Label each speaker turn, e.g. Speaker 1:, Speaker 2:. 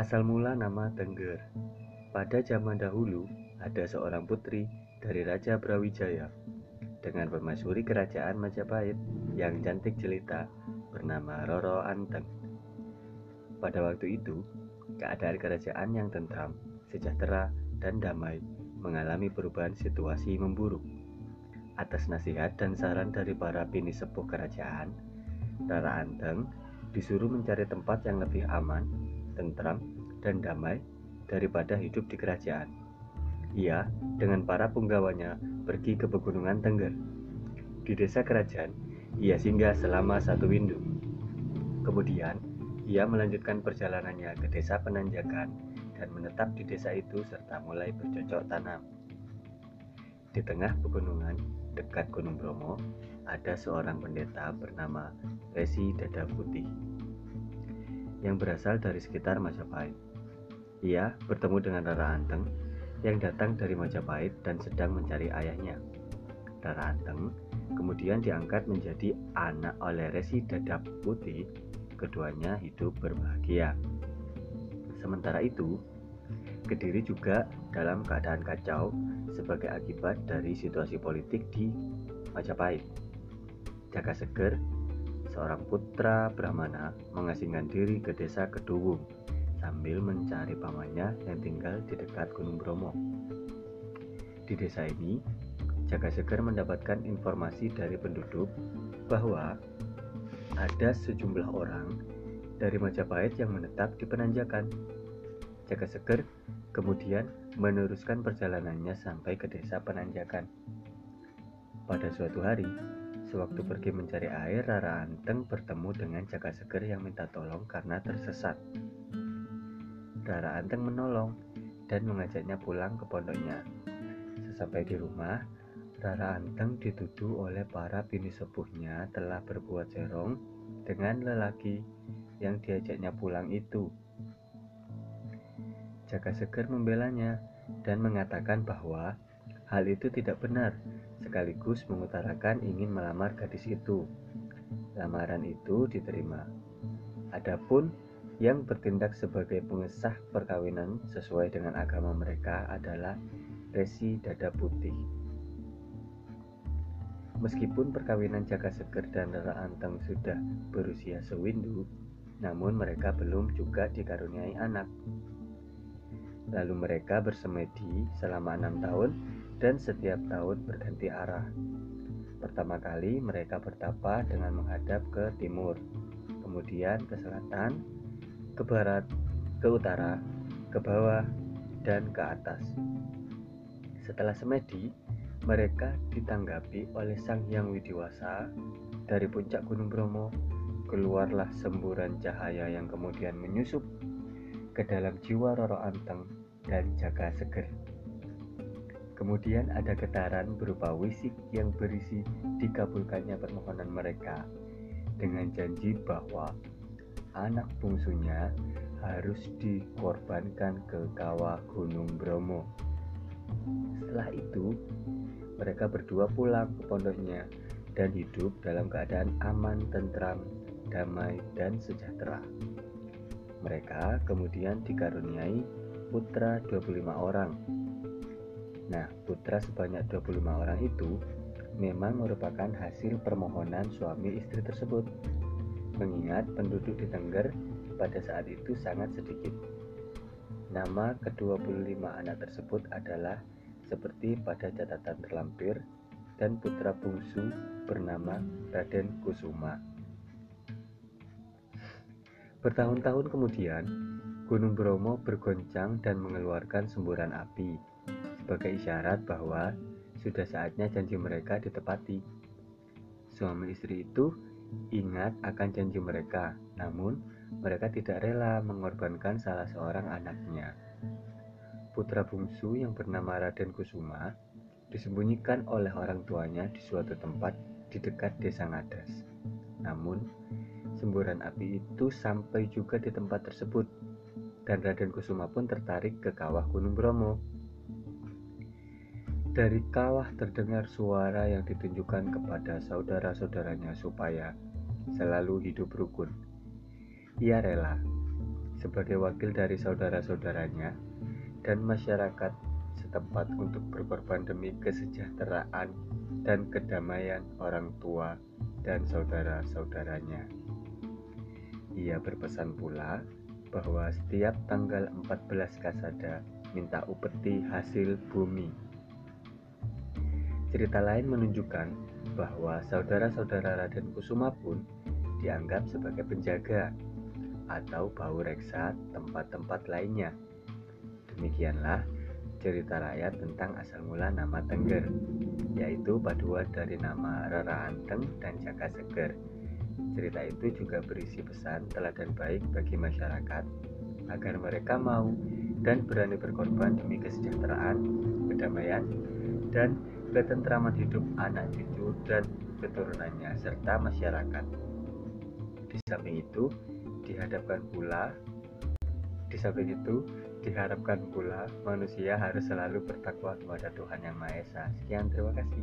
Speaker 1: Asal mula nama Tengger. Pada zaman dahulu, ada seorang putri dari Raja Brawijaya dengan permaisuri kerajaan Majapahit yang cantik jelita bernama Roro Anteng. Pada waktu itu, keadaan kerajaan yang tentram, sejahtera, dan damai mengalami perubahan situasi memburuk. Atas nasihat dan saran dari para bini sepuh kerajaan, Rara Anteng disuruh mencari tempat yang lebih aman, tentram, dan damai daripada hidup di kerajaan. Ia dengan para punggawanya pergi ke pegunungan Tengger. Di desa kerajaan, ia singgah selama satu windu. Kemudian, ia melanjutkan perjalanannya ke desa penanjakan dan menetap di desa itu serta mulai bercocok tanam. Di tengah pegunungan, dekat Gunung Bromo, ada seorang pendeta bernama Resi Dada Putih yang berasal dari sekitar Majapahit. Ia bertemu dengan Rara Anteng yang datang dari Majapahit dan sedang mencari ayahnya. Rara Anteng kemudian diangkat menjadi anak oleh Resi Dada Putih. Keduanya hidup berbahagia. Sementara itu, Kediri juga dalam keadaan kacau sebagai akibat dari situasi politik di Majapahit. Jaka Seger, seorang putra Brahmana, mengasingkan diri ke desa Kedowung sambil mencari pamannya yang tinggal di dekat Gunung Bromo. Di desa ini, Jaka Seger mendapatkan informasi dari penduduk bahwa ada sejumlah orang dari Majapahit yang menetap di Penanjakan. Jaka Seger kemudian meneruskan perjalanannya sampai ke desa Penanjakan. Pada suatu hari, sewaktu pergi mencari air, Rara Anteng bertemu dengan Jaka Seger yang minta tolong karena tersesat. Rara Anteng menolong dan mengajaknya pulang ke pondoknya. Sesampai di rumah, Rara Anteng dituduh oleh para bini sepuhnya telah berbuat serong dengan lelaki yang diajaknya pulang itu. Jaka Seger membelanya dan mengatakan bahwa hal itu tidak benar, sekaligus mengutarakan ingin melamar gadis itu. Lamaran itu diterima. Adapun yang bertindak sebagai pengesah perkawinan sesuai dengan agama mereka adalah Resi Dada Putih. Meskipun perkawinan Jaka Seger dan Rara Anteng sudah berusia sewindu, namun mereka belum juga dikaruniai anak. Lalu mereka bersemedi selama enam tahun dan setiap tahun berganti arah. Pertama kali mereka bertapa dengan menghadap ke timur, kemudian ke selatan, ke barat, ke utara, ke bawah, dan ke atas. Setelah semedi, mereka ditanggapi oleh Sang Hyang Widiwasa dari puncak Gunung Bromo. Keluarlah semburan cahaya yang kemudian menyusup ke dalam jiwa Roro Anteng dan jaga seger. Kemudian ada getaran berupa wisik yang berisi dikabulkannya permohonan mereka dengan janji bahwa anak bungsunya harus dikorbankan ke kawah Gunung Bromo. Setelah itu, mereka berdua pulang ke pondoknya dan hidup dalam keadaan aman, tentram, damai, dan sejahtera. Mereka kemudian dikaruniai putra 25 orang. Nah, putra sebanyak 25 orang itu memang merupakan hasil permohonan suami istri tersebut. Mengingat penduduk di Tengger pada saat itu sangat sedikit. Nama ke-25 anak tersebut adalah seperti pada catatan terlampir dan putra bungsu bernama Raden Kusuma. Bertahun-tahun kemudian, Gunung Bromo bergoncang dan mengeluarkan semburan api sebagai isyarat bahwa sudah saatnya janji mereka ditepati. Suami istri itu ingat akan janji mereka, namun mereka tidak rela mengorbankan salah seorang anaknya. Putra bungsu yang bernama Raden Kusuma disembunyikan oleh orang tuanya di suatu tempat di dekat desa Ngadas. Namun, semburan api itu sampai juga di tempat tersebut dan Raden Kusuma pun tertarik ke kawah Gunung Bromo. Dari kawah terdengar suara yang ditunjukkan kepada saudara-saudaranya supaya selalu hidup rukun. Ia rela. sebagai wakil dari saudara-saudaranya dan masyarakat setempat untuk berkorban demi kesejahteraan dan kedamaian orang tua dan saudara-saudaranya. Ia berpesan pula bahwa setiap tanggal 14 Kasada minta upeti hasil bumi. Cerita lain menunjukkan bahwa saudara-saudara Raden Kusuma pun dianggap sebagai penjaga atau bau reksa tempat-tempat lainnya. Demikianlah cerita rakyat tentang asal mula nama Tengger, yaitu paduan dari nama Rara Anteng dan Jaka Seger. Cerita itu juga berisi pesan teladan baik bagi masyarakat agar mereka mau dan berani berkorban demi kesejahteraan, kedamaian, dan ketentraman hidup anak cucu dan keturunannya serta masyarakat. Di samping itu, dihadapkan pula di samping itu, diharapkan pula manusia harus selalu bertakwa kepada Tuhan Yang Maha Esa. Sekian, terima kasih.